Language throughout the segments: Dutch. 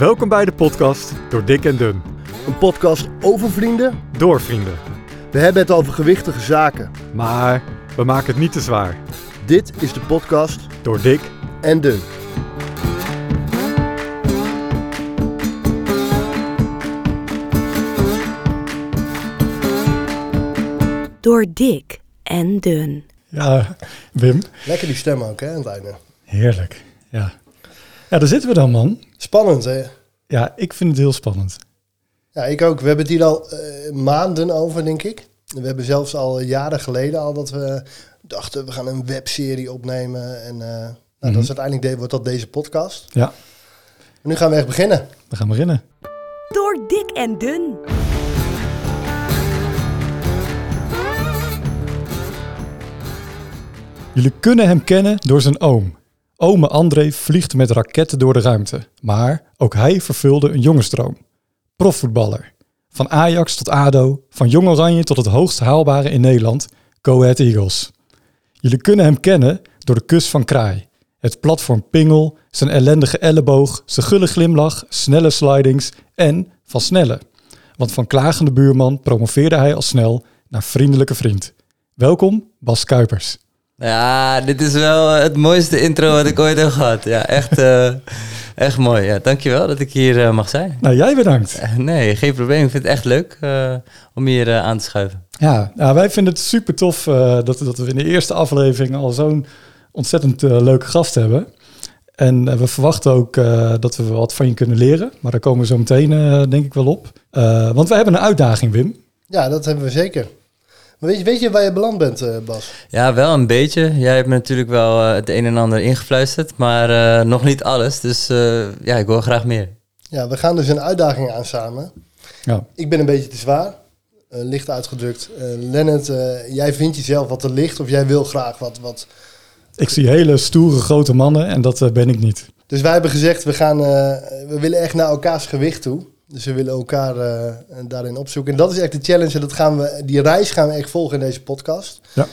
Welkom bij de podcast Door Dik en Dun. Een podcast over vrienden. Door vrienden. We hebben het over gewichtige zaken. Maar we maken het niet te zwaar. Dit is de podcast Door Dik en Dun. Door dik en dun. Ja, Wim. Lekker die stem ook, hè, aan het einde. Heerlijk. Ja. Ja, daar zitten we dan, man. Spannend, hè? Ja, ik vind het heel spannend. Ja, ik ook. We hebben het hier al eh, maanden over, denk ik. We hebben zelfs al jaren geleden al dat we dachten, we gaan een webserie opnemen. En eh, nou, dat is uiteindelijk de, wordt dat deze podcast. Ja, Maar nu gaan we echt beginnen. we gaan beginnen. Door dik en dun. Jullie kunnen hem kennen door zijn oom. Ome André vliegt met raketten door de ruimte. Maar ook hij vervulde een jongensdroom. Profvoetballer. Van Ajax tot ADO, van Jong Oranje tot het hoogst haalbare in Nederland, Go Eagles. Jullie kunnen hem kennen door de kus van Kraai. Het platform Pingel, zijn ellendige elleboog, zijn gulle glimlach, snelle slidings en van Snelle. Want van klagende buurman promoveerde hij al snel naar vriendelijke vriend. Welkom, Bas Kuipers. Ja, dit is wel het mooiste intro wat ik ooit heb gehad. Ja, echt, eh, echt mooi. Ja, dankjewel dat ik hier eh, mag zijn. Nou, jij bedankt. Eh, Nee, geen probleem. Ik vind het echt leuk eh, om hier eh, aan te schuiven. Ja, nou, wij vinden het super tof eh, dat, dat we in de eerste aflevering al zo'n ontzettend eh, leuke gast hebben. En eh, we verwachten ook eh, dat we wat van je kunnen leren. Maar daar komen we zo meteen eh, denk ik wel op. Eh, want we hebben een uitdaging, Wim. Ja, dat hebben we zeker. Maar weet je, weet je waar je beland bent, eh, Bas? Ja, wel een beetje. Jij hebt me natuurlijk wel eh, het een en ander ingefluisterd, maar eh, nog niet alles. Dus eh, ja, ik wil graag meer. Ja, we gaan dus een uitdaging aan samen. Ja. Ik ben een beetje te zwaar, eh, licht uitgedrukt. Eh Lennart, eh, jij vindt jezelf wat te licht of jij wil graag wat, wat... Ik zie hele stoere grote mannen en dat ben ik niet. Dus wij hebben gezegd, we, gaan, eh, we willen echt naar elkaars gewicht toe. Dus we willen elkaar eh, daarin opzoeken. En dat is echt de challenge. En dat gaan we, die reis gaan we echt volgen in deze podcast. Ja.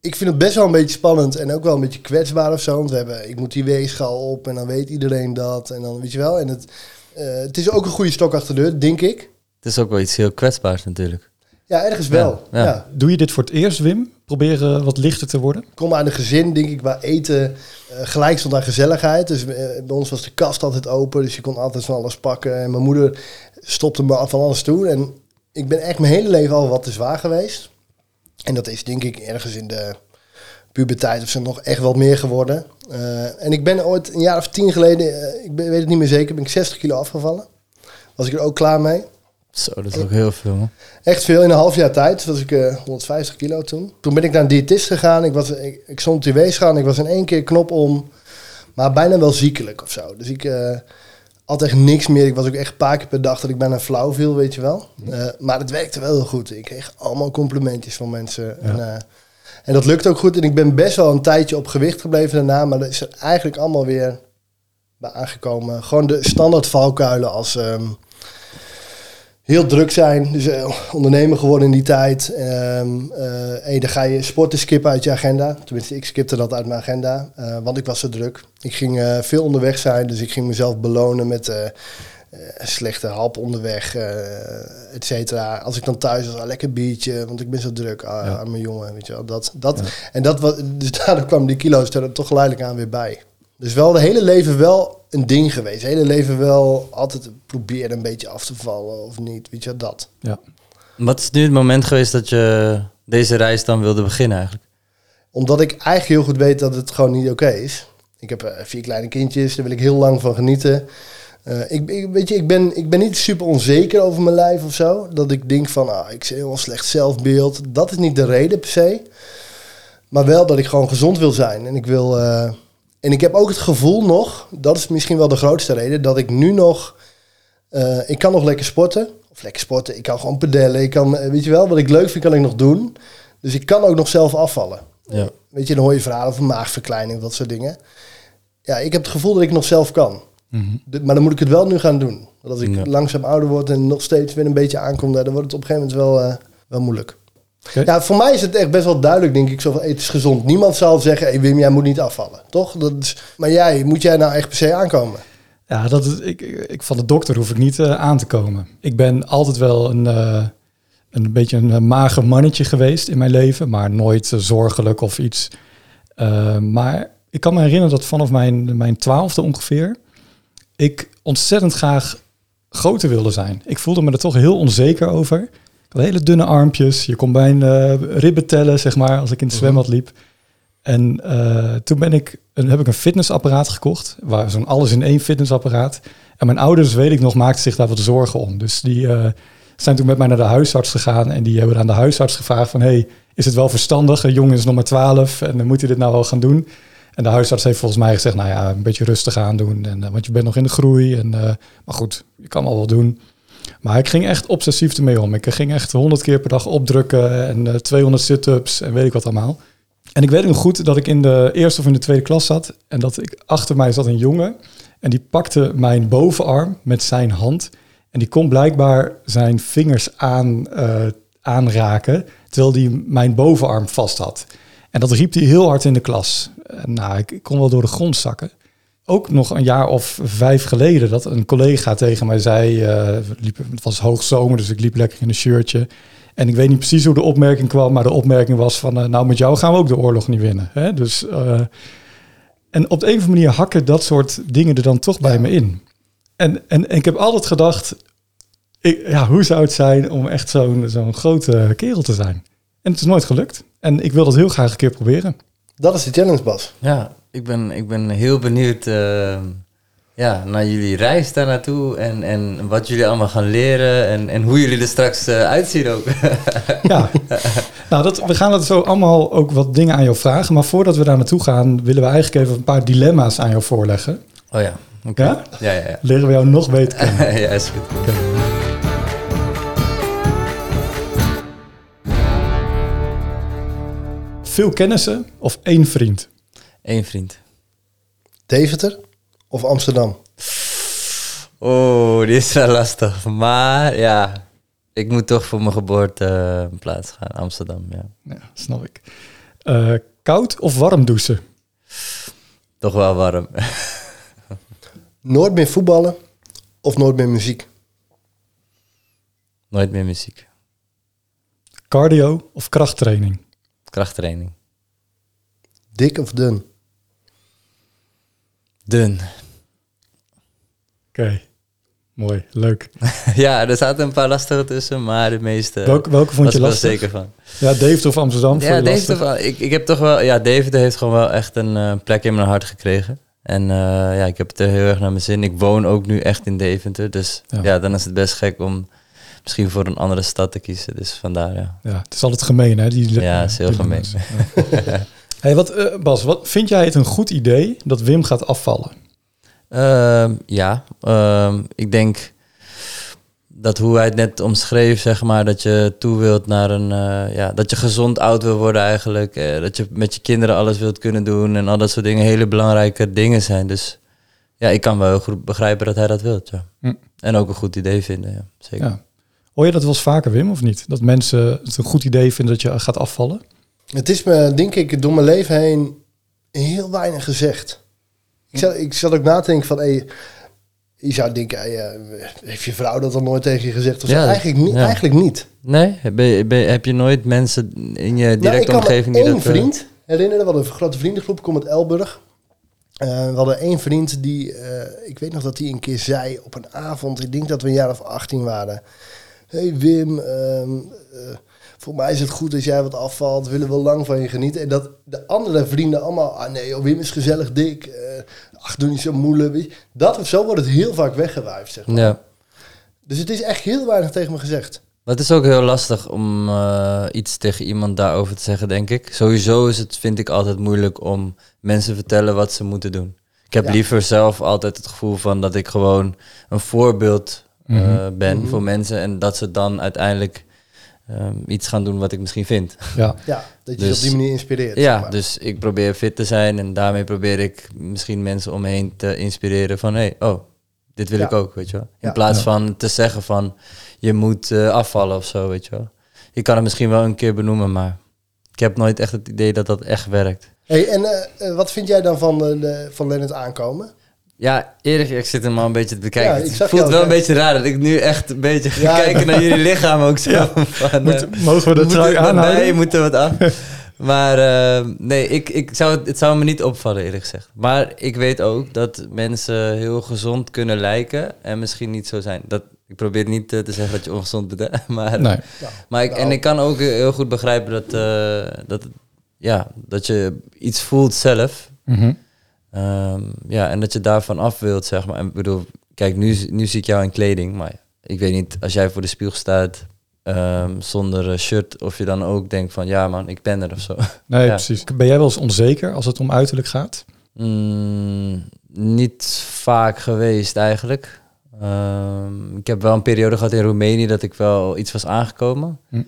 Ik vind het best wel een beetje spannend en ook wel een beetje kwetsbaar of zo. Want we hebben, ik moet die weegschaal op en dan weet iedereen dat. En dan weet je wel. En het, eh, het is ook een goede stok achter de deur, denk ik. Het is ook wel iets heel kwetsbaars natuurlijk. Ja, ergens wel. Ja, Ja, ja. Doe je dit voor het eerst, Wim? Proberen wat lichter te worden? Ik kom uit een gezin, denk ik, waar eten eh, gelijk stond aan gezelligheid. Dus eh, bij ons was de kast altijd open, dus je kon altijd van alles pakken. En mijn moeder stopte me van alles toe. En ik ben echt mijn hele leven al wat te zwaar geweest. En dat is denk ik ergens in de puberteit of zo nog echt wat meer geworden. Eh, en ik ben ooit een jaar of tien geleden, ik ben- weet het niet meer zeker, ben ik 60 kilo afgevallen. Was ik er ook klaar mee. Zo, dat is ook heel veel. Echt veel. In een half jaar tijd was ik eh 150 kilo toen. Toen ben ik naar een diëtist gegaan. Ik, was, ik, ik stond op die weegschaal en ik was in één keer knop om. Maar bijna wel ziekelijk of zo. Dus ik eh had echt niks meer. Ik was ook echt een paar keer per dag dat ik bijna flauw viel, weet je wel. Eh, maar het werkte wel heel goed. Ik kreeg allemaal complimentjes van mensen. En, eh, en dat lukte ook goed. En ik ben best wel een tijdje op gewicht gebleven daarna. Maar dat is er eigenlijk allemaal weer bij aangekomen. Gewoon de standaard valkuilen als... ehm, heel druk zijn. Dus eh, ondernemer geworden in die tijd. En dan ga je sporten skippen uit je agenda. Tenminste, ik skipte dat uit mijn agenda. eh, want ik was zo druk. Ik ging veel onderweg zijn. Dus ik ging mezelf belonen met slechte hap onderweg, et cetera. Als ik dan thuis was, ah, lekker biertje. Want ik ben zo druk ah, Ja. aan mijn jongen. Weet je wel. Dat, dat, En dat was, dus daardoor kwamen die kilo's er toch geleidelijk aan weer bij. Dus wel de hele leven wel een ding geweest. Het hele leven wel altijd proberen een beetje af te vallen of niet. Weet je, dat. Ja. Wat is nu het moment geweest dat je deze reis dan wilde beginnen eigenlijk? Omdat ik eigenlijk heel goed weet dat het gewoon niet oké is. Ik heb eh, vier kleine kindjes, daar wil ik heel lang van genieten. Eh, ik, ik, weet je, ik ben, ik ben niet super onzeker over mijn lijf of zo. Dat ik denk van, ah, ik zie heel slecht zelfbeeld. Dat is niet de reden per se. Maar wel dat ik gewoon gezond wil zijn. En ik wil... eh, en ik heb ook het gevoel nog, dat is misschien wel de grootste reden, dat ik nu nog... eh, ik kan nog lekker sporten. Of lekker sporten, ik kan gewoon pedellen. Ik kan, eh, weet je wel, wat ik leuk vind, kan ik nog doen. Dus ik kan ook nog zelf afvallen. Ja. Weet je, dan hoor je verhalen over maagverkleining, dat soort dingen. Ja, ik heb het gevoel dat ik nog zelf kan. Mhm. Maar dan moet ik het wel nu gaan doen. Want als ik Ja. langzaam ouder word en nog steeds weer een beetje aankom, dan wordt het op een gegeven moment wel, eh, wel moeilijk. Ja, voor mij is het echt best wel duidelijk, denk ik, zo van, het is gezond. Niemand zal zeggen, hey Wim, jij moet niet afvallen, toch? Dat is, maar jij, moet jij nou echt per se aankomen? Ja, dat is, ik, ik, van de dokter hoef ik niet eh, aan te komen. Ik ben altijd wel een, eh, een beetje een eh, mager mannetje geweest in mijn leven, maar nooit zorgelijk of iets. Maar ik kan me herinneren dat vanaf mijn, mijn twaalfde ongeveer, ik ontzettend graag groter wilde zijn. Ik voelde me er toch heel onzeker over. Hele dunne armpjes. Je kon mijn eh, ribben tellen, zeg maar, als ik in het zwembad liep. En eh, toen ben ik, een, heb ik een fitnessapparaat gekocht, waar zo'n alles in één fitnessapparaat. En mijn ouders, weet ik nog, maakten zich daar wat zorgen om. Dus die eh, zijn toen met mij naar de huisarts gegaan en die hebben aan de huisarts gevraagd van, hey, is het wel verstandig? Een jongen is nog maar 12 en dan moet hij dit nou wel gaan doen. En de huisarts heeft volgens mij gezegd, nou ja, een beetje rustig aandoen, en, eh, want je bent nog in de groei. En, maar goed, je kan al wel doen. Maar ik ging echt obsessief ermee om. Ik ging echt 100 keer per dag opdrukken en eh, 200 sit-ups en weet ik wat allemaal. En ik weet nog goed dat ik in de eerste of in de tweede klas zat en dat ik achter mij zat een jongen en die pakte mijn bovenarm met zijn hand en die kon blijkbaar zijn vingers aan, eh, aanraken terwijl hij mijn bovenarm vast had. En dat riep hij heel hard in de klas. Nou, ik kon wel door de grond zakken. Ook nog een jaar of vijf geleden dat een collega tegen mij zei, eh, liep, het was hoogzomer, dus ik liep lekker in een shirtje. En ik weet niet precies hoe de opmerking kwam, maar de opmerking was van, eh, nou met jou gaan we ook de oorlog niet winnen. Hè? Dus, eh, en op de een of andere manier hakken dat soort dingen er dan toch bij me in. En, en, en ik heb altijd gedacht, ik, ja, hoe zou het zijn om echt zo'n zo'n grote kerel te zijn? En het is nooit gelukt. En ik wil dat heel graag een keer proberen. Dat is de challenge, Bas. Ja, ik ben, ik ben heel benieuwd eh, ja, naar jullie reis daar naartoe en, en wat jullie allemaal gaan leren en, en hoe jullie er straks eh, uitzien ook. Ja, nou, dat, we gaan het zo allemaal ook wat dingen aan jou vragen. Maar voordat we daar naartoe gaan, willen we eigenlijk even een paar dilemma's aan jou voorleggen. oh ja, oké. Ja? Ja, ja, ja. Leren we jou nog beter kennen. ja, is goed. Veel kennissen of één vriend? Eén vriend. Deventer of Amsterdam? Oh, die is wel lastig. Maar ja, ik moet toch voor mijn geboorteplaats gaan, Amsterdam. Ja. Ja, snap ik. Eh, koud of warm douchen? Toch wel warm. Nooit meer voetballen of nooit meer muziek? Nooit meer muziek. Cardio of krachttraining? Krachttraining. Dik of dun? Dun. Oké, mooi, leuk. ja, er zaten een paar lastige tussen, maar de meeste Welke, welke vond was je ik wel lastig? zeker van. Ja, Deventer of Amsterdam? Ja, Deventer, lastig? ik, ik heb toch wel, ja, Deventer heeft gewoon wel echt een eh, plek in mijn hart gekregen. En eh, ja, ik heb het er heel erg naar mijn zin. Ik woon ook nu echt in Deventer, dus Ja. ja. dan is het best gek om misschien voor een andere stad te kiezen. Dus vandaar, ja. Ja, het is altijd gemeen, hè? Die, Ja, het is heel dilemma's. Hey, wat, eh, Bas, wat, vind jij het een goed idee dat Wim gaat afvallen? Ehm, ja, ehm, ik denk dat hoe hij het net omschreef, zeg maar, dat je toe wilt naar een, eh, ja, dat je gezond oud wil worden eigenlijk, eh, dat je met je kinderen alles wilt kunnen doen en al dat soort dingen hele belangrijke dingen zijn. Dus ja, ik kan wel heel goed begrijpen dat hij dat wilt, ja. En ook een goed idee vinden, ja, zeker. Ja. Hoor je dat wel eens vaker, Wim, of niet? Dat mensen het een goed idee vinden dat je gaat afvallen? Het is me, denk ik, door mijn leven heen heel weinig gezegd. Ik zat, ik zat ook na te denken van, hey, je zou denken, hey, eh, heeft je vrouw dat dan nooit tegen je gezegd? Of? Ja, eigenlijk, niet, ja. eigenlijk niet. Nee, ben je- ben heb je nooit mensen in je Nou, ik directe omgeving die dat... eh, vriend herinneren. We hadden een grote vriendengroep, ik kom uit Elburg. Eh, we hadden één vriend die, ik weet nog dat hij een keer zei op een avond, ik denk dat we een jaar of 18 waren. hey Wim, ehm, eh, voor mij is het goed als jij wat afvalt, we willen wel lang van je genieten. En dat de andere vrienden allemaal, ah nee, joh, Wim is gezellig dik, eh, ach doe niet zo moeilijk. Dat of zo wordt het heel vaak weggewuifd, zeg maar. ja. Dus het is echt heel weinig tegen me gezegd. Maar het is ook heel lastig om eh, iets tegen iemand daarover te zeggen, denk ik. Sowieso is het, vind ik, altijd moeilijk om mensen te vertellen wat ze moeten doen. Ik heb Ja. liever zelf altijd het gevoel van dat ik gewoon een voorbeeld eh, Mhm. ben Mhm. voor mensen. En dat ze dan uiteindelijk ehm, iets gaan doen wat ik misschien vind. Ja, Ja, dat je je Dus- op die manier inspireert. ja, zeg maar. dus ik probeer fit te zijn. En daarmee probeer ik misschien mensen om me heen te inspireren van... Hé, hey, oh, dit wil Ja. ik ook, weet je wel. In Ja. plaats Ja. van te zeggen van... Je moet eh, afvallen of zo, weet je wel. Je kan het misschien wel een keer benoemen, maar... Ik heb nooit echt het idee dat dat echt werkt. Hey, en eh, eh, wat vind jij dan van, eh, de, van Lennart aankomen? Ja, Erik, ik zit hem al een beetje te bekijken. Ja, het voelt wel een beetje raar dat ik nu echt een beetje ga Ja. kijken naar jullie lichaam ook zo. Van, eh, Moet- mogen we moet trui aanhouden? bij, moet er wat af. Maar eh, nee, ik, ik zou, het- het zou me niet opvallen eerlijk gezegd. Maar ik weet ook dat mensen heel gezond kunnen lijken en misschien niet zo zijn. Dat, ik probeer niet eh, te zeggen dat je ongezond bent, hè, maar, Nee. maar ik, en ik kan ook heel goed begrijpen dat, eh, dat, ja, dat je iets voelt zelf. Mhm. Ehm, ja, en dat je daarvan af wilt, zeg maar. En bedoel, kijk, nu, nu zie ik jou in kleding, maar ik weet niet, als jij voor de spiegel staat ehm, zonder shirt, of je dan ook denkt van, ja man, ik ben er of zo. Nee, Ja. precies. Ben jij wel eens onzeker als het om uiterlijk gaat? Mm, niet vaak geweest eigenlijk. Ehm, ik heb wel een periode gehad in Roemenië dat ik wel iets was aangekomen. Hm.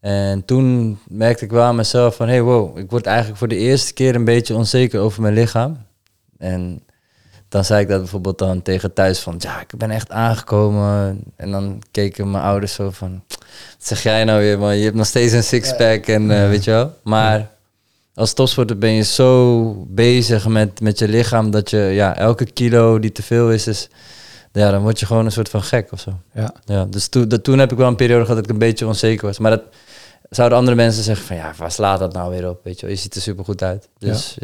En toen merkte ik wel aan mezelf van, hey wow, ik word eigenlijk voor de eerste keer een beetje onzeker over mijn lichaam. En dan zei ik dat bijvoorbeeld dan tegen thuis van, ja, ik ben echt aangekomen. En dan keken mijn ouders zo van, wat zeg jij nou weer man, je hebt nog steeds een sixpack en eh, weet je wel. Maar als topsporter ben je zo bezig met, met je lichaam dat je ja, elke kilo die te veel is, is ja, dan word je gewoon een soort van gek of zo. Ja. Ja, dus toen, dat, toen heb ik wel een periode gehad dat ik een beetje onzeker was. Maar dat zouden andere mensen zeggen van ja, waar slaat dat nou weer op? Weet je, wel? je ziet er super goed uit. Dus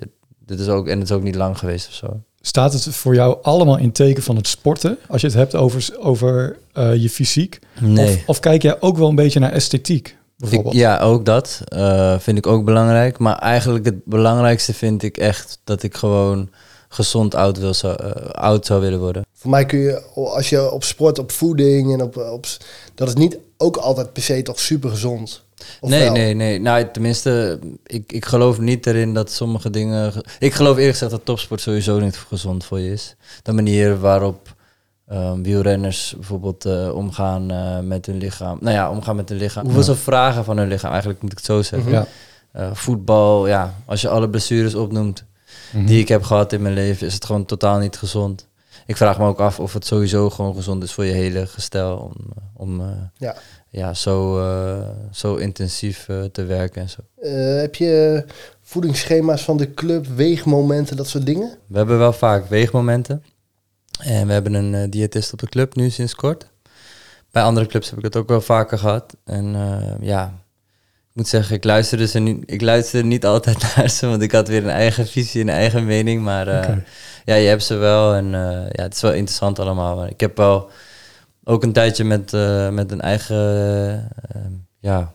dit is ook, en het is ook niet lang geweest of zo. Staat het voor jou allemaal in teken van het sporten? Als je het hebt over, over eh, je fysiek? Of, of kijk jij ook wel een beetje naar esthetiek? Ik, ja, ook dat eh, vind ik ook belangrijk. Maar eigenlijk het belangrijkste vind ik echt dat ik gewoon gezond oud, wil, zou, eh, oud zou willen worden. Voor mij kun je, als je op sport, op voeding en op, op dat is niet ook altijd per se toch super gezond. Of nee, wel? nee, nee. Nou, tenminste, ik, ik geloof niet erin dat sommige dingen... Ik geloof eerlijk gezegd dat topsport sowieso niet gezond voor je is. De manier waarop ehm, wielrenners bijvoorbeeld eh, omgaan eh, met hun lichaam. Nou ja, omgaan met hun lichaam. Hoeveel ze vragen van hun lichaam, eigenlijk moet ik het zo zeggen. Ja. Eh, voetbal, ja, als je alle blessures opnoemt Mhm. die ik heb gehad in mijn leven, is het gewoon totaal niet gezond. Ik vraag me ook af of het sowieso gewoon gezond is voor je hele gestel om, eh, om eh, Ja. ja, zo, eh, zo intensief te werken en zo. Heb je voedingsschema's van de club, weegmomenten, dat soort dingen? We hebben wel vaak weegmomenten. En we hebben een diëtist op de club nu sinds kort. Bij andere clubs heb ik het ook wel vaker gehad. En ja, moet zeggen, ik luisterde, ze niet, ik luisterde niet altijd naar ze, want ik had weer een eigen visie, een eigen mening. Maar eh, ja, je hebt ze wel en eh, ja, het is wel interessant allemaal. Maar ik heb wel ook een tijdje met, eh, met een eigen eh, ja,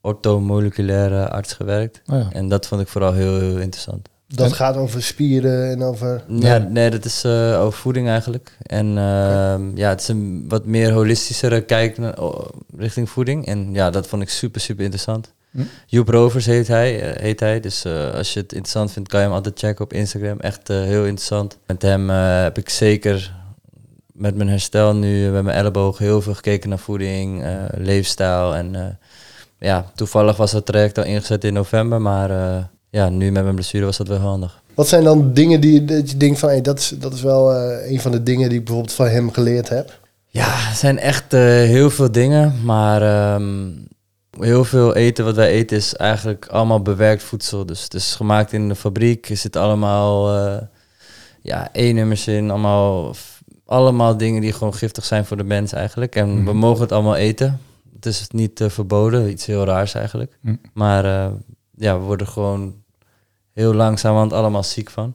orthomoleculaire arts gewerkt. Oh ja. En dat vond ik vooral heel, heel interessant. Dat En- gaat over spieren en over... Ja, nee, dat is eh, over voeding eigenlijk. En ehm, ja, het is een wat meer holistischere kijk naar- oh, richting voeding. En ja, dat vond ik super, super interessant. Hm. Joep Rovers heet hij, eh, heet hij. Dus eh, als je het interessant vindt, kan je hem altijd checken op Instagram. Echt eh, heel interessant. Met hem heb ik zeker met mijn herstel nu, met mijn elleboog, heel veel gekeken naar voeding, leefstijl. En ja, toevallig was dat traject al ingezet in november. Maar ja, nu met mijn blessure was dat wel handig. Wat zijn dan dingen die dat je denkt van, hey, dat, is, dat is wel een van de dingen die ik bijvoorbeeld van hem geleerd heb? Ja, er zijn echt heel veel dingen, maar ehm, heel veel eten wat wij eten is eigenlijk allemaal bewerkt voedsel. Dus het is gemaakt in de fabriek, er zit allemaal eh ja, E-nummers in, allemaal, allemaal dingen die gewoon giftig zijn voor de mens eigenlijk. En we Mhm. mogen het allemaal eten. Het is niet eh, verboden, iets heel raars eigenlijk. Mhm. Maar eh, ja, we worden gewoon heel langzamerhand allemaal ziek van.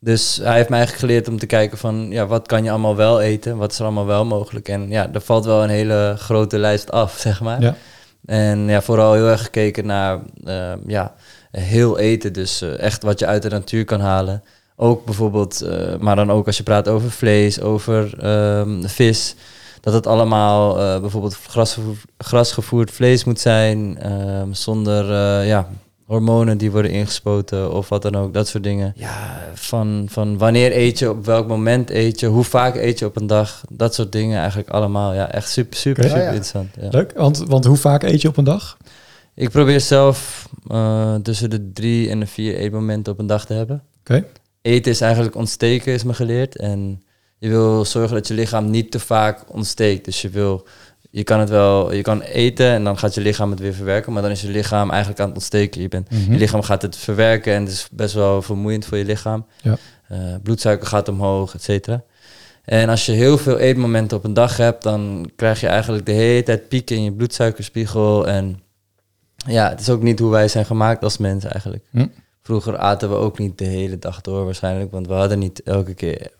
Dus hij heeft mij eigenlijk geleerd om te kijken van, ja, wat kan je allemaal wel eten? Wat is er allemaal wel mogelijk? En ja, er valt wel een hele grote lijst af, zeg maar. Ja. En ja, vooral heel erg gekeken naar, eh, ja, heel eten. Dus eh, echt wat je uit de natuur kan halen. Ook bijvoorbeeld, eh, maar dan ook als je praat over vlees, over ehm, vis. Dat het allemaal eh, bijvoorbeeld grasgevoerd, grasgevoerd vlees moet zijn. ehm, zonder ja, hormonen die worden ingespoten of wat dan ook. Dat soort dingen. Ja, van, van wanneer eet je, op welk moment eet je, hoe vaak eet je op een dag. Dat soort dingen eigenlijk allemaal. Ja, echt super, super, super Ah, ja. interessant. Ja. Leuk, want, want hoe vaak eet je op een dag? Ik probeer zelf eh, tussen de drie en de vier eetmomenten op een dag te hebben. Oké. Eten is eigenlijk ontsteken, is me geleerd. En je wil zorgen dat je lichaam niet te vaak ontsteekt. Dus je wil je kan het wel, je kan eten en dan gaat je lichaam het weer verwerken, maar dan is je lichaam eigenlijk aan het ontsteken. Je, bent, Mhm. je lichaam gaat het verwerken en het is best wel vermoeiend voor je lichaam. Ja. Eh, bloedsuiker gaat omhoog, et cetera. En als je heel veel eetmomenten op een dag hebt, dan krijg je eigenlijk de hele tijd pieken in je bloedsuikerspiegel. En ja, het is ook niet hoe wij zijn gemaakt als mensen eigenlijk. Hm. Vroeger aten we ook niet de hele dag door waarschijnlijk, want we hadden niet elke keer...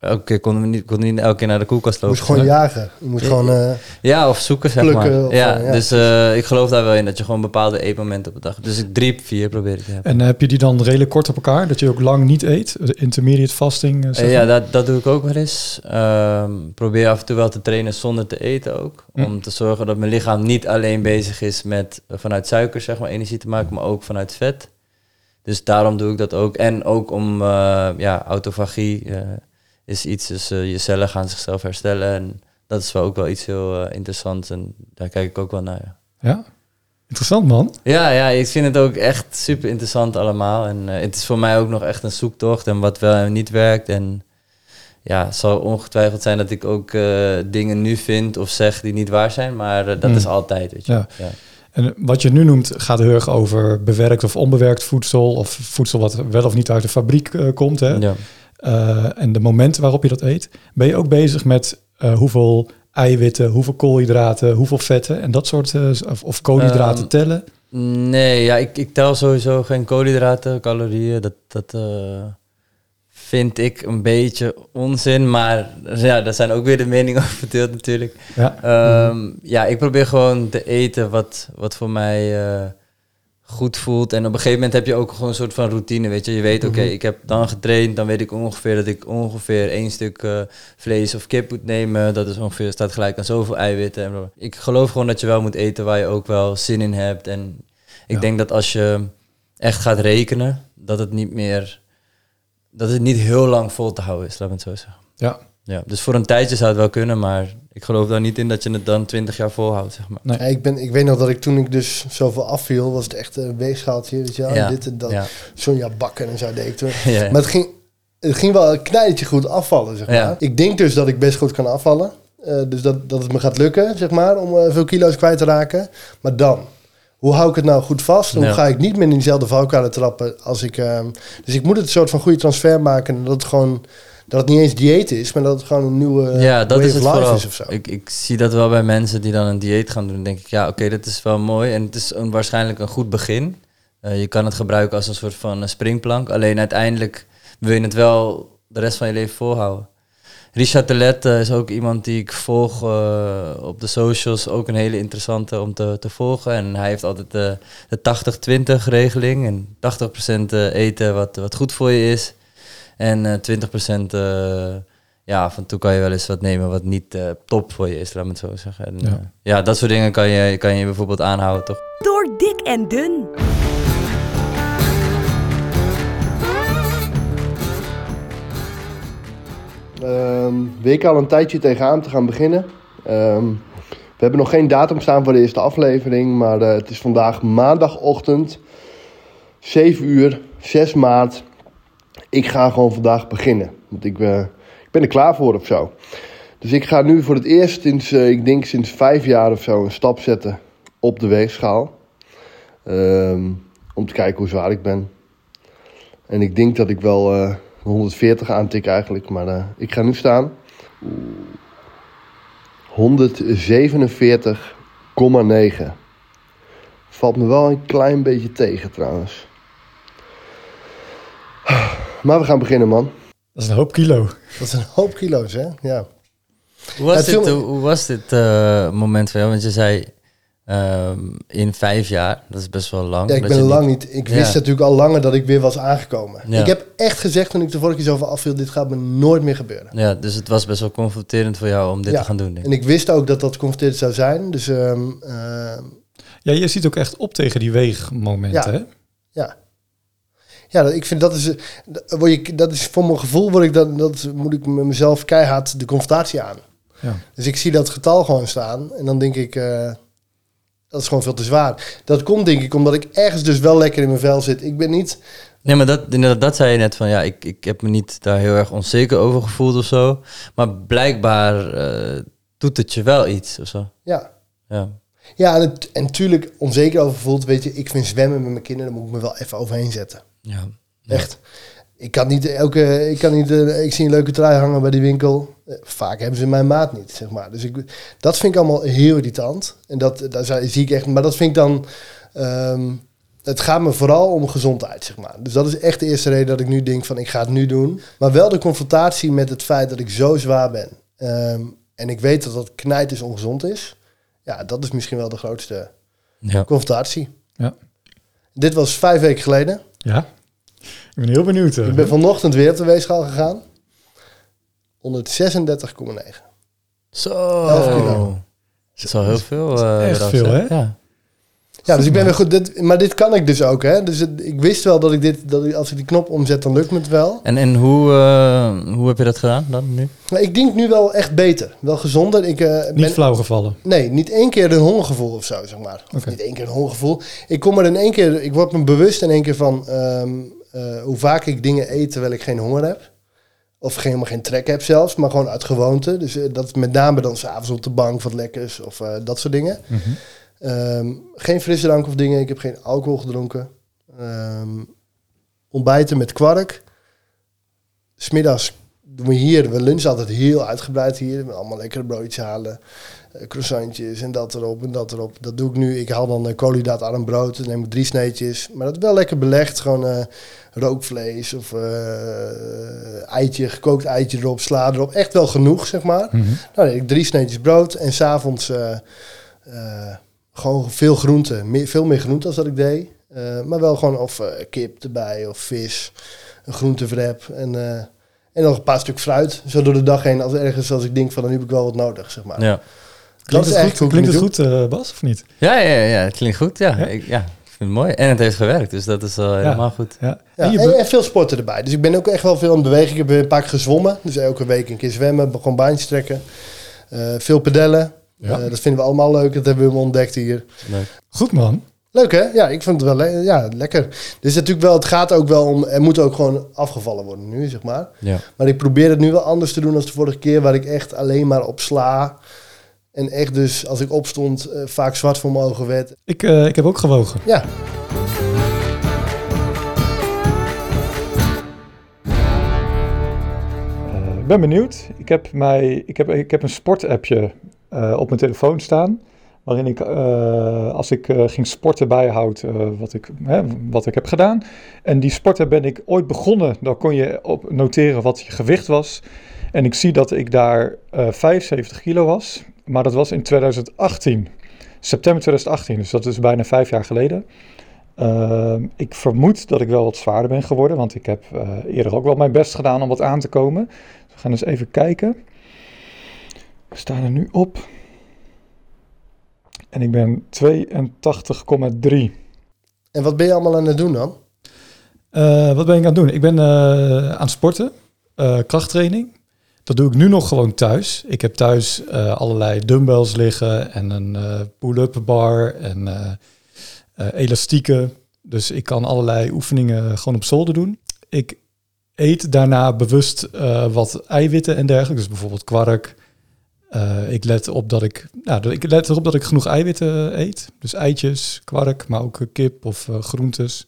Elke keer konden we niet, konden niet elke keer naar de koelkast Je lopen. moet gewoon jagen. Je moet Ja, gewoon... eh, Ja, of zoeken, zeg Plukken maar. of, ja, eh, ja, dus eh, ik geloof daar wel in dat je gewoon bepaalde eetmomenten op de dag... Dus ik drie, vier probeer ik te hebben. En heb je die dan redelijk kort op elkaar? Dat je ook lang niet eet? De intermediate fasting? zeg ja, dat, dat doe ik ook wel eens. Ehm, probeer af en toe wel te trainen zonder te eten ook. Hm. Om te zorgen dat mijn lichaam niet alleen bezig is met vanuit suiker zeg maar, energie te maken, maar ook vanuit vet. Dus daarom doe ik dat ook. En ook om, eh, ja, autofagie eh, is iets, dus eh, je cellen gaan zichzelf herstellen. En dat is wel ook wel iets heel eh, interessants en daar kijk ik ook wel naar. Ja. Ja? Interessant, man. Ja, ja, ik vind het ook echt super interessant allemaal. En eh, het is voor mij ook nog echt een zoektocht en wat wel en niet werkt. En ja, het zal ongetwijfeld zijn dat ik ook dingen nu vind of zeg die niet waar zijn. Maar dat Hmm. is altijd, weet je. Ja. Ja. En wat je nu noemt gaat heel erg over bewerkt of onbewerkt voedsel. Of voedsel wat wel of niet uit de fabriek komt. Hè? Ja. Eh, en de momenten waarop je dat eet. Ben je ook bezig met eh, hoeveel eiwitten, hoeveel koolhydraten, hoeveel vetten en dat soort... eh, of, of koolhydraten Ehm, tellen? Nee, ja, ik, ik tel sowieso geen koolhydraten, calorieën. Dat, dat vind ik een beetje onzin. Maar ja, daar zijn ook weer de meningen over verdeeld natuurlijk. Ja. Ehm, Ja, ik probeer gewoon te eten wat, wat voor mij goed voelt. En op een gegeven moment heb je ook gewoon een soort van routine, weet je. Je weet, oké, Mhm. ik heb dan getraind, dan weet ik ongeveer dat ik ongeveer één stuk eh, vlees of kip moet nemen. Dat is ongeveer, staat gelijk aan zoveel eiwitten. En ik geloof gewoon dat je wel moet eten waar je ook wel zin in hebt. En ik Ja. denk dat als je echt gaat rekenen, dat het niet meer, dat het niet heel lang vol te houden is, laat me het zo zeggen. Ja. Ja, dus voor een tijdje zou het wel kunnen, maar ik geloof daar niet in dat je het dan 20 jaar volhoudt, zeg maar. Nee. ja, ik, ben, ik weet nog dat ik toen ik dus zoveel afviel, was het echt een weegschaaltje. Weet je wel? Ja, Dit en dat. Ja. Sonja bakken en zo deed ik toen. Ja, ja. Maar het ging, het ging wel een knijtje goed afvallen, zeg maar. Ja. Ik denk dus dat ik best goed kan afvallen. Eh, dus dat, dat het me gaat lukken, zeg maar, om eh, veel kilo's kwijt te raken. Maar dan, hoe hou ik het nou goed vast? Hoe Ja. ga ik niet meer in diezelfde valkuilen trappen als ik... ehm, dus ik moet het een soort van goede transfer maken. En dat het gewoon, dat het niet eens dieet is, maar dat het gewoon een nieuwe ja, dat is het life vooral. is of zo. Ik, ik zie dat wel bij mensen die dan een dieet gaan doen. Dan denk ik, ja, oké, dat is wel mooi. En het is een, waarschijnlijk een goed begin. Eh, je kan het gebruiken als een soort van eh, springplank. Alleen uiteindelijk wil je het wel de rest van je leven volhouden. Richard Telet eh, is ook iemand die ik volg op de socials. Ook een hele interessante om te, te volgen. En hij heeft altijd de, de 80-20 regeling. En 80% eh, eten wat, wat goed voor je is. En eh 20% eh, ja, af en toe kan je wel eens wat nemen wat niet eh, top voor je is, laat me het zo zeggen. En, Ja. ja. ja, dat soort dingen kan je, kan je bijvoorbeeld aanhouden, toch? Door dik en dun. Ehm week al een tijdje tegenaan te gaan beginnen. Ehm, we hebben nog geen datum staan voor de eerste aflevering, maar eh, het is vandaag maandagochtend, 7 uur, 6 maart. Ik ga gewoon vandaag beginnen, want ik, eh, ik ben er klaar voor of zo. Dus ik ga nu voor het eerst sinds, eh, ik denk sinds vijf jaar of zo, een stap zetten op de weegschaal. Ehm, om te kijken hoe zwaar ik ben. En ik denk dat ik wel eh, 140 aantik eigenlijk, maar eh, ik ga nu staan. 147,9. Valt me wel een klein beetje tegen trouwens. Maar we gaan beginnen, man. Dat is een hoop kilo. Dat is een hoop kilo's, hè? Ja. Hoe was Het dit, hoe was dit eh, moment voor jou? Want je zei ehm, in vijf jaar, dat is best wel lang. Ja, ik ben je lang niet- niet. Ik Ja. wist natuurlijk al langer dat ik weer was aangekomen. Ja. Ik heb echt gezegd toen ik de vorige keer zoveel afviel: dit gaat me nooit meer gebeuren. Ja, dus het was best wel confronterend voor jou om dit Ja. te gaan doen. Denk En ik. wist ook dat dat confronterend zou zijn. Dus ehm, ehm, Ja, je ziet ook echt op tegen die weegmomenten, Ja. hè? ja. Ja, ik vind dat is, eh, word je, dat is voor mijn gevoel, word ik dan, dat moet ik met mezelf keihard de confrontatie aan. Ja. Dus ik zie dat getal gewoon staan en dan denk ik, eh, dat is gewoon veel te zwaar. Dat komt denk ik omdat ik ergens dus wel lekker in mijn vel zit. Ik ben niet, Nee, maar dat, inderdaad, dat zei je net van ja, ik, ik heb me niet daar heel erg onzeker over gevoeld of zo. Maar blijkbaar, eh, doet het je wel iets of zo. Ja. Ja. Ja, en, het, en tuurlijk onzeker over voelt, weet je, ik vind zwemmen met mijn kinderen, daar moet ik me wel even overheen zetten. Ja. Echt. Ik kan niet elke, ik kan niet, eh, ik zie een leuke trui hangen bij die winkel. Eh, Vaak hebben ze mijn maat niet, zeg maar. Dus ik, dat vind ik allemaal heel irritant. En dat, daar zie ik echt, maar dat vind ik dan, ehm, het gaat me vooral om gezondheid, zeg maar. Dus dat is echt de eerste reden dat ik nu denk van, ik ga het nu doen. Maar wel de confrontatie met het feit dat ik zo zwaar ben. Ehm, en ik weet dat dat knijt is ongezond is. Ja, dat is misschien wel de grootste Ja. confrontatie. Ja. Dit was vijf weken geleden. Ja. Ik ben heel benieuwd. eh. Ik ben vanochtend weer op de weegschaal gegaan. 136,9. Zo. 11 kilo. Dat is wel heel veel. eh, echt veel, hè? Ja. Ja, dus ik ben weer goed. Dit, maar dit kan ik dus ook, hè? Dus het- ik wist wel dat ik dit, dat ik, als ik die knop omzet, dan lukt me het wel. En, en hoe, eh, hoe heb je dat gedaan dan nu? Maar ik denk nu wel echt beter. Wel gezonder. Ik, eh, Niet ben, flauw gevallen. nee, niet één keer een hongergevoel of zo, zeg maar. Of niet één keer een hongergevoel. Ik kom er in één keer, ik word me bewust in één keer van ehm, eh, hoe vaak ik dingen eet terwijl ik geen honger heb. Of geen, helemaal geen trek heb zelfs, maar gewoon uit gewoonte. Dus dat met name dan s'avonds op de bank wat lekkers of eh, dat soort dingen. Mhm. Ehm, geen frisdrank of dingen. Ik heb geen alcohol gedronken. Ehm, ontbijten met kwark. Smiddags doen we hier, we lunchen altijd heel uitgebreid hier. Met allemaal lekkere broodjes halen. eh, croissantjes en dat erop en dat erop. Dat doe ik nu. Ik haal dan uh, koolhydraatarm brood. Dan neem ik drie sneetjes. Maar dat is wel lekker belegd. Gewoon eh, rookvlees of eh, eitje, gekookt eitje erop, sla erop. Echt wel genoeg, zeg maar. Mhm. Nou, ik drie sneetjes brood en s'avonds eh eh gewoon veel groente. Meer, veel meer groente als dat ik deed. Eh, maar wel gewoon of eh, kip erbij of vis, een groentewrap en, eh, en nog een paar stuk fruit. Zo door de dag heen als ergens als ik denk van dan nu heb ik wel wat nodig, zeg maar. Ja. Dat Klinkt is het echt goed, klinkt het goed Bas, of niet? Ja, ja, ja, ja, het klinkt goed. Ja, Ja? Ik, ja, ik vind het mooi. En het heeft gewerkt, dus dat is wel helemaal goed. Ja. Ja, En je en, veel sporten erbij. Dus ik ben ook echt wel veel aan het bewegen. Ik heb een paar keer gezwommen. Dus elke week een keer zwemmen, gewoon baantjes trekken. Eh, veel pedellen. Ja. Eh, dat vinden we allemaal leuk. Dat hebben we ontdekt hier. Leuk. Goed man. Leuk hè? Ja, ik vind het wel le- ja, lekker. Dus natuurlijk wel, het gaat ook wel om, er moet ook gewoon afgevallen worden nu, zeg maar. Ja. Maar ik probeer het nu wel anders te doen dan de vorige keer, waar ik echt alleen maar op sla. En echt dus, als ik opstond, eh, vaak zwart voor mijn ogen werd. Ik, eh, ik heb ook gewogen. Ja, Eh, ik ben benieuwd. Ik heb, mij, ik heb, ik heb een sportappje eh, op mijn telefoon staan. Waarin ik, eh, als ik eh, ging sporten, bijhoud wat, ik, hè, wat ik heb gedaan. En die sporten ben ik ooit begonnen. Dan kon je op noteren wat je gewicht was. En ik zie dat ik daar eh 75 kilo was. Maar dat was in 2018. September 2018. Dus dat is bijna vijf jaar geleden. Ik vermoed dat ik wel wat zwaarder ben geworden. Want ik heb eerder ook wel mijn best gedaan om wat aan te komen. Dus we gaan eens even kijken. We staan er nu op. En ik ben 82,3. en wat ben je allemaal aan het doen dan? Eh, wat ben ik aan het doen? Ik ben eh, aan het sporten, eh, krachttraining. Dat doe ik nu nog gewoon thuis. Ik heb thuis eh, allerlei dumbbells liggen en een eh, pull-up bar en eh, eh, elastieken. Dus ik kan allerlei oefeningen gewoon op zolder doen. Ik eet daarna bewust eh, wat eiwitten en dergelijke. Dus bijvoorbeeld kwark. Eh, ik let op dat ik, nou, ik let erop dat ik genoeg eiwitten eet. Dus eitjes, kwark, maar ook eh, kip of eh, groentes.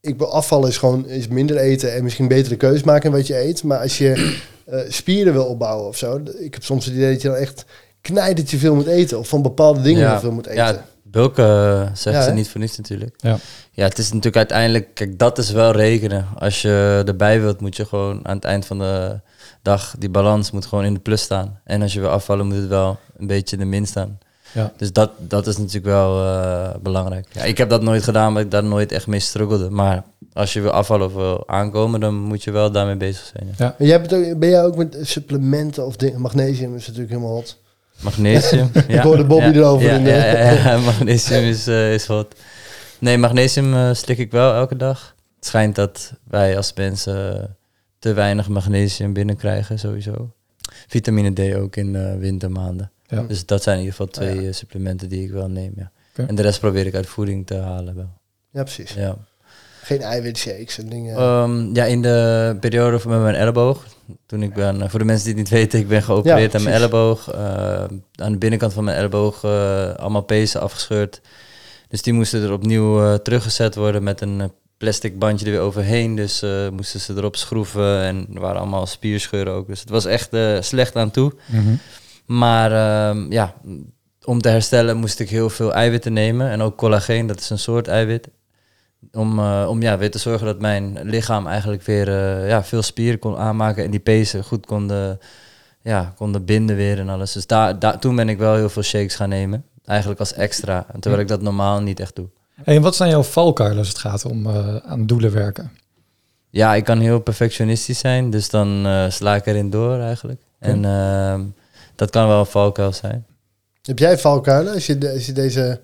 Ik wil afvallen is gewoon is minder eten en misschien betere keus maken in wat je eet. Maar als je eh, spieren wil opbouwen of zo. Ik heb soms het idee dat je dan echt knijdertje veel moet eten. Of van bepaalde dingen Ja. veel moet eten. Ja, bulken zegt Ja, ze niet voor niets natuurlijk. Ja. ja, het is natuurlijk uiteindelijk, kijk, dat is wel rekenen. Als je erbij wilt, moet je gewoon aan het eind van de dag, die balans moet gewoon in de plus staan. En als je wil afvallen, moet het wel een beetje in de min staan. Ja. Dus dat, dat is natuurlijk wel eh, belangrijk. Ja, ik heb dat nooit gedaan, maar ik daar nooit echt mee struggelde. Maar als je wil afvallen of wil aankomen, dan moet je wel daarmee bezig zijn. ja. Maar jij bent ook, ben jij ook met supplementen of dingen? Magnesium is natuurlijk helemaal hot. Magnesium. ja. hoorde Bobby erover Ja, in de- ja, magnesium is, eh, is hot. Nee, magnesium eh, slik ik wel elke dag. Het schijnt dat wij als mensen te weinig magnesium binnenkrijgen, sowieso. Vitamine D ook in eh, wintermaanden. Ja. Dus dat zijn in ieder geval twee Oh ja. eh, supplementen die ik wel neem, ja. En de rest probeer ik uit voeding te halen wel. Ja, precies. Ja. Geen eiwitshakes en dingen. Ehm, ja, in de periode van mijn elleboog. Toen ik ben, eh, voor de mensen die het niet weten, ik ben geopereerd Ja, aan mijn elleboog. Aan de binnenkant van mijn elleboog allemaal pezen afgescheurd. Dus die moesten er opnieuw teruggezet worden met een plastic bandje er weer overheen. Dus eh, moesten ze erop schroeven en er waren allemaal spierscheuren ook. Dus het was echt eh, slecht aan toe. Mhm. Maar ehm, ja, om te herstellen moest ik heel veel eiwitten nemen. En ook collageen, dat is een soort eiwit. Om, eh, om ja, weer te zorgen dat mijn lichaam eigenlijk weer ja, veel spieren kon aanmaken. En die pezen goed konden, ja, konden binden weer en alles. Dus daar, daar, toen ben ik wel heel veel shakes gaan nemen. Eigenlijk als extra. Terwijl ik dat normaal niet echt doe. Hey, en wat zijn jouw valkuilen als het gaat om eh, aan doelen werken? Ja, ik kan heel perfectionistisch zijn. Dus dan eh, sla ik erin door eigenlijk. En ehm, dat kan wel een valkuil zijn. Heb jij valkuilen als je, de- als je deze,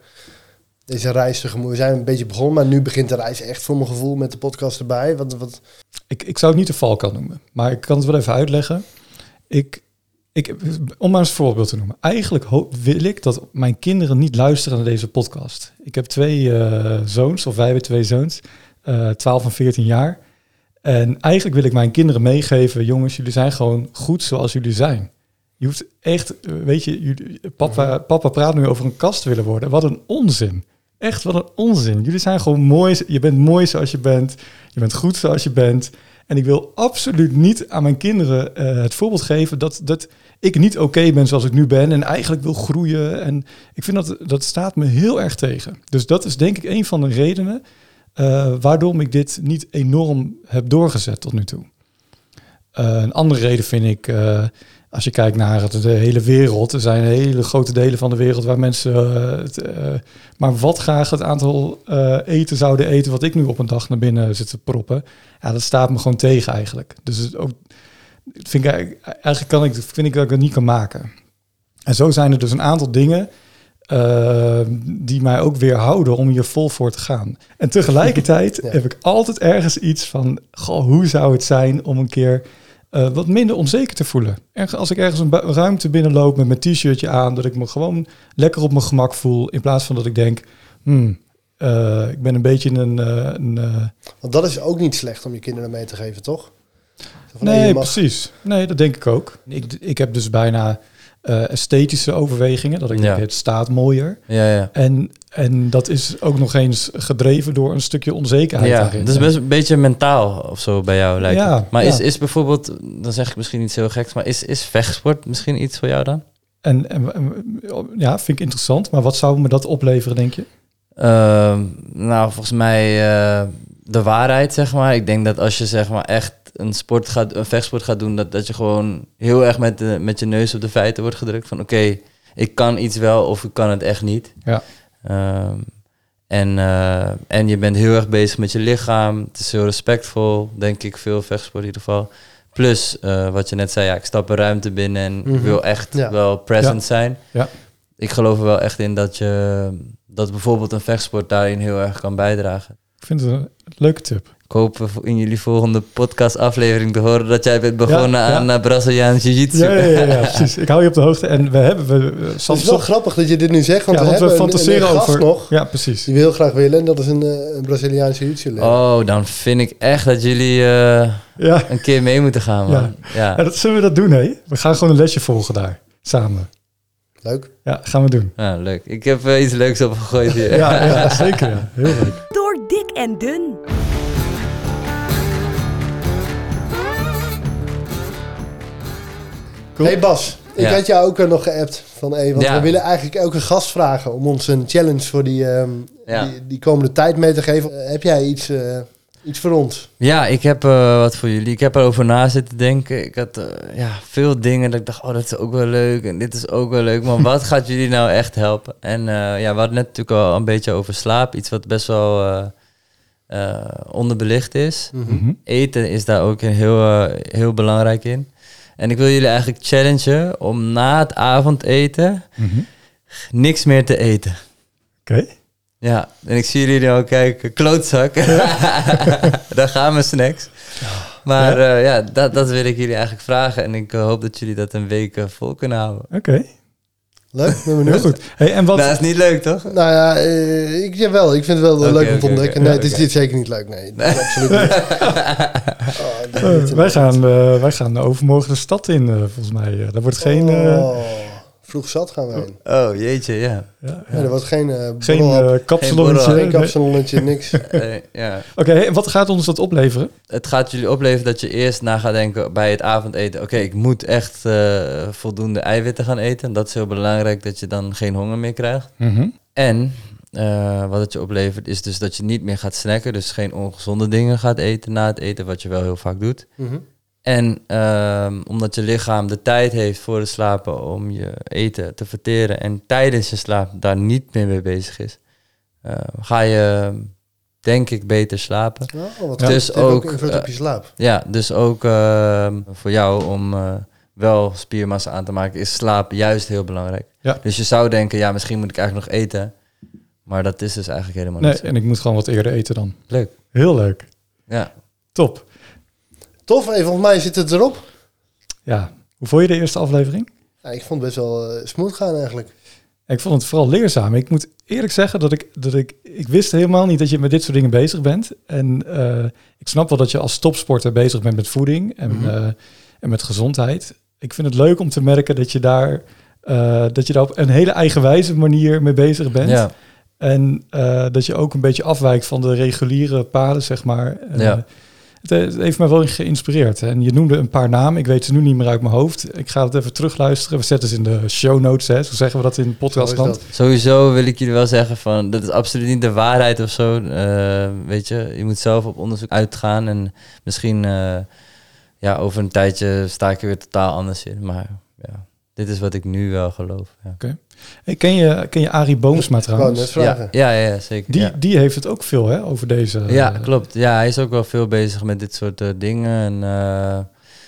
deze reis tegemoet... We zijn een beetje begonnen, maar nu begint de reis echt voor mijn gevoel met de podcast erbij. Wat, wat, Ik, ik zou het niet de valkuil noemen, maar ik kan het wel even uitleggen. Ik, ik, om maar eens een voorbeeld te noemen. Eigenlijk wil ik dat mijn kinderen niet luisteren naar deze podcast. Ik heb twee eh, zoons, of wij hebben twee zoons, eh 12 en 14 jaar. En eigenlijk wil ik mijn kinderen meegeven, jongens, jullie zijn gewoon goed zoals jullie zijn. Je hoeft echt, eh, weet je, jullie, papa, papa praat nu over een kast willen worden. Wat een onzin. Echt, wat een onzin. Jullie zijn gewoon mooi. Je bent mooi zoals je bent. Je bent goed zoals je bent. En ik wil absoluut niet aan mijn kinderen eh, het voorbeeld geven dat, dat ik niet oké ben zoals ik nu ben en eigenlijk wil groeien. En ik vind dat dat staat me heel erg tegen. Dus dat is denk ik een van de redenen eh, waarom ik dit niet enorm heb doorgezet tot nu toe. Eh, een andere reden vind ik, als je kijkt naar het, de hele wereld, er zijn hele grote delen van de wereld waar mensen eh, het, eh, maar wat graag het aantal eh, eten zouden eten wat ik nu op een dag naar binnen zit te proppen. Ja, dat staat me gewoon tegen eigenlijk. Dus het ook, vind ik, eigenlijk- kan ik, vind ik dat ik het niet kan maken. En zo zijn er dus een aantal dingen die mij ook weerhouden om hier vol voor te gaan. En tegelijkertijd Ja. heb ik altijd ergens iets van, goh, hoe zou het zijn om een keer eh, wat minder onzeker te voelen. Erg, als ik ergens een ruimte binnenloop met mijn t-shirtje aan, dat ik me gewoon lekker op mijn gemak voel, in plaats van dat ik denk, hmm, eh, ik ben een beetje een... eh, een want dat is ook niet slecht om je kinderen mee te geven, toch? Van, nee, mag- precies. Nee, dat denk ik ook. Ik, ik heb dus bijna eh, esthetische overwegingen, dat ik Ja. denk, het staat mooier. Ja, ja. En, en dat is ook nog eens gedreven door een stukje onzekerheid Ja, daarin. dat is best een beetje mentaal of zo bij jou lijkt Ja, het. Maar is, is bijvoorbeeld, dan zeg ik misschien iets heel geks, maar is, is vechtsport misschien iets voor jou dan? En, en, en- ja, vind ik interessant. Maar wat zou me dat opleveren, denk je? Ehm, nou, volgens mij eh, de waarheid, zeg maar. Ik denk dat als je zeg maar echt een sport gaat, een vechtsport gaat doen, dat, dat je gewoon heel erg met, de, met je neus op de feiten wordt gedrukt. Van oké, ik kan iets wel of ik kan het echt niet. Ja. Ehm, en, eh, en je bent heel erg bezig met je lichaam. Het is heel respectvol, denk ik, veel vechtsport in ieder geval. Plus, eh, wat je net zei, ja, ik stap een ruimte binnen en ik Mhm. wil echt Ja. wel present zijn. Ja. Ik geloof er wel echt in dat je dat bijvoorbeeld een vechtsport daarin heel erg kan bijdragen. Ik vind het een leuke tip. Ik hoop eh, in jullie volgende podcast-aflevering te horen dat jij bent begonnen Ja, ja. aan uh, Braziliaans Jiu-Jitsu. Ja, ja, ja, ja, precies. Ik hou je op de hoogte. En we hebben... We, we- Het is wel grappig dat je dit nu zegt, want ja, we want we hebben fantaseren een, een gast over... nog Ja, precies. die we heel graag willen. En dat is een, eh, een Braziliaanse jiu Oh, dan vind ik echt dat jullie eh, Ja. een keer mee moeten gaan, man. Ja. ja, dat zullen we dat doen, hè? We gaan gewoon een lesje volgen daar. Samen. Leuk. Ja, gaan we doen. Ja, leuk. Ik heb eh, iets leuks opgegooid hier. Ja, ja zeker. Ja. Heel leuk. Door dik en dun. Cool. Hey Bas, ik Ja. had jou ook eh, nog geappt van hey, want Ja. we willen eigenlijk elke gast vragen om ons een challenge voor die, ehm, Ja. die, die komende tijd mee te geven. Eh, heb jij iets, eh, iets voor ons? Ja, ik heb eh, wat voor jullie. Ik heb erover na zitten denken. Ik had ja, veel dingen dat ik dacht, oh, dat is ook wel leuk en dit is ook wel leuk. Maar wat gaat jullie nou echt helpen? En eh, ja, we hadden net natuurlijk al een beetje over slaap. Iets wat best wel eh, eh, onderbelicht is. Mhm. Eten is daar ook een heel, heel belangrijk in. En ik wil jullie eigenlijk challengen om na het avondeten Mhm. niks meer te eten. Oké. Ja, en ik zie jullie nou kijken, klootzak. Daar gaan mijn snacks. Maar ja, ja dat, dat wil ik jullie eigenlijk vragen. En ik eh, hoop dat jullie dat een week eh, vol kunnen houden. Oké. Leuk, ben Heel benieuwd. goed. Hey, en wat, Nou, dat is niet leuk, toch? Nou ja, eh, ik, jawel, ik vind het wel leuk om te ontdekken. Nee, dit is zeker niet leuk. Nee, is absoluut niet. Oh, eh, dit- wij, gaan, eh, wij gaan overmorgen de stad in, eh, volgens mij. Eh, daar wordt geen, eh, Oh, vroeg zat gaan we heen. Oh, jeetje, ja. ja, ja. Ja, er wordt geen eh geen kapsalonnetje. kapsalonnetje, niks. Eh, ja. Oké, hey, wat gaat ons dat opleveren? Het gaat jullie opleveren dat je eerst na gaat denken bij het avondeten... oké, ik moet echt eh, voldoende eiwitten gaan eten. Dat is heel belangrijk, dat je dan geen honger meer krijgt. Mhm. En eh, wat het je oplevert is dus dat je niet meer gaat snacken... dus geen ongezonde dingen gaat eten na het eten... wat je wel heel vaak doet. Mhm. En ehm, omdat je lichaam de tijd heeft voor het slapen om je eten te verteren en tijdens je slaap daar niet meer mee bezig is, eh, ga je denk ik beter slapen. Oh, Ja. Dus ook ook, invloed eh, op je slaap. Ja, dus ook ehm, voor jou om eh, wel spiermassa aan te maken is slaap juist heel belangrijk. Ja. Dus je zou denken, ja, misschien moet ik eigenlijk nog eten, maar dat is dus eigenlijk helemaal Nee, niet zo. en ik moet gewoon wat eerder eten dan. Leuk. Heel leuk. Ja. Top. Tof, hey, volgens mij zit het erop. Ja, hoe vond je de eerste aflevering? Ja, ik vond het best wel eh, smooth gaan eigenlijk. Ik vond het vooral leerzaam. Ik moet eerlijk zeggen dat ik, dat ik, ik wist helemaal niet dat je met dit soort dingen bezig bent. En eh, ik snap wel dat je als topsporter bezig bent met voeding en, Mhm. eh, en met gezondheid. Ik vind het leuk om te merken dat je daar, eh, dat je daar op een hele eigenwijze manier mee bezig bent. Ja. En eh, dat je ook een beetje afwijkt van de reguliere paden, zeg maar. Ja. Het, het heeft mij wel geïnspireerd. En je noemde een paar namen. Ik weet ze nu niet meer uit mijn hoofd. Ik ga het even terugluisteren. We zetten ze in de show notes. Hè. Zo zeggen we dat in is podcastland. Sowieso wil ik jullie wel zeggen van, dat is absoluut niet de waarheid of zo. Eh, weet je, je moet zelf op onderzoek uitgaan en misschien eh, ja, over een tijdje sta ik er weer totaal anders in. Maar ja, dit is wat ik nu wel geloof. Ja, Hey, ken, je, ken je Arie Boomsma trouwens? ja, ja, ja, zeker. Die, ja. die heeft het ook veel hè, over deze... ja, eh, klopt. Ja, hij is ook wel veel bezig met dit soort eh, dingen. En eh,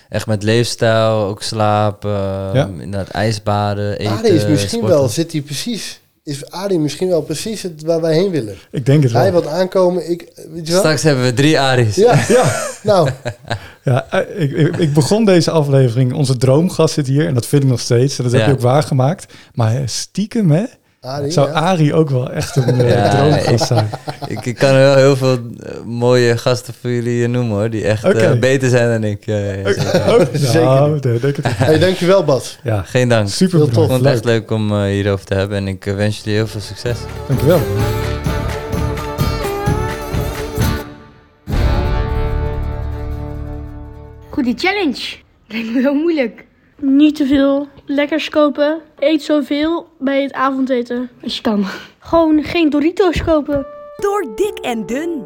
echt met leefstijl, ook slaap, eh, Ja. inderdaad ijsbaden, eten, Arie is misschien sporten. wel, zit hij precies, is Arie misschien wel precies het waar wij heen willen. Ik denk het wel. Hij wat aankomen, ik, weet je wel? Straks hebben we drie Aries. Ja, Ja, nou, ja eh, ik, ik, ik begon deze aflevering. Onze droomgast zit hier. En dat vind ik nog steeds. En dat heb je ook waargemaakt. Maar stiekem, hè? Arie, Zou ja. Arie ook wel echt een eh, Ja, droomgast zijn? Ik, ik kan wel heel veel eh, mooie gasten voor jullie eh, noemen hoor, die echt beter zijn dan ik. Zeker. Oh, Zeker. nou, denk het. Hey, dankjewel Bas. Ja, Geen dank. super Heel Ik bedankt. vond het echt Leuk. om hierover te hebben en ik wens jullie heel veel succes. Dankjewel. Goede challenge. Lijkt me wel moeilijk. Niet te veel lekkers kopen. Eet zoveel bij het avondeten als je kan. Gewoon geen Doritos kopen. Door dik en dun.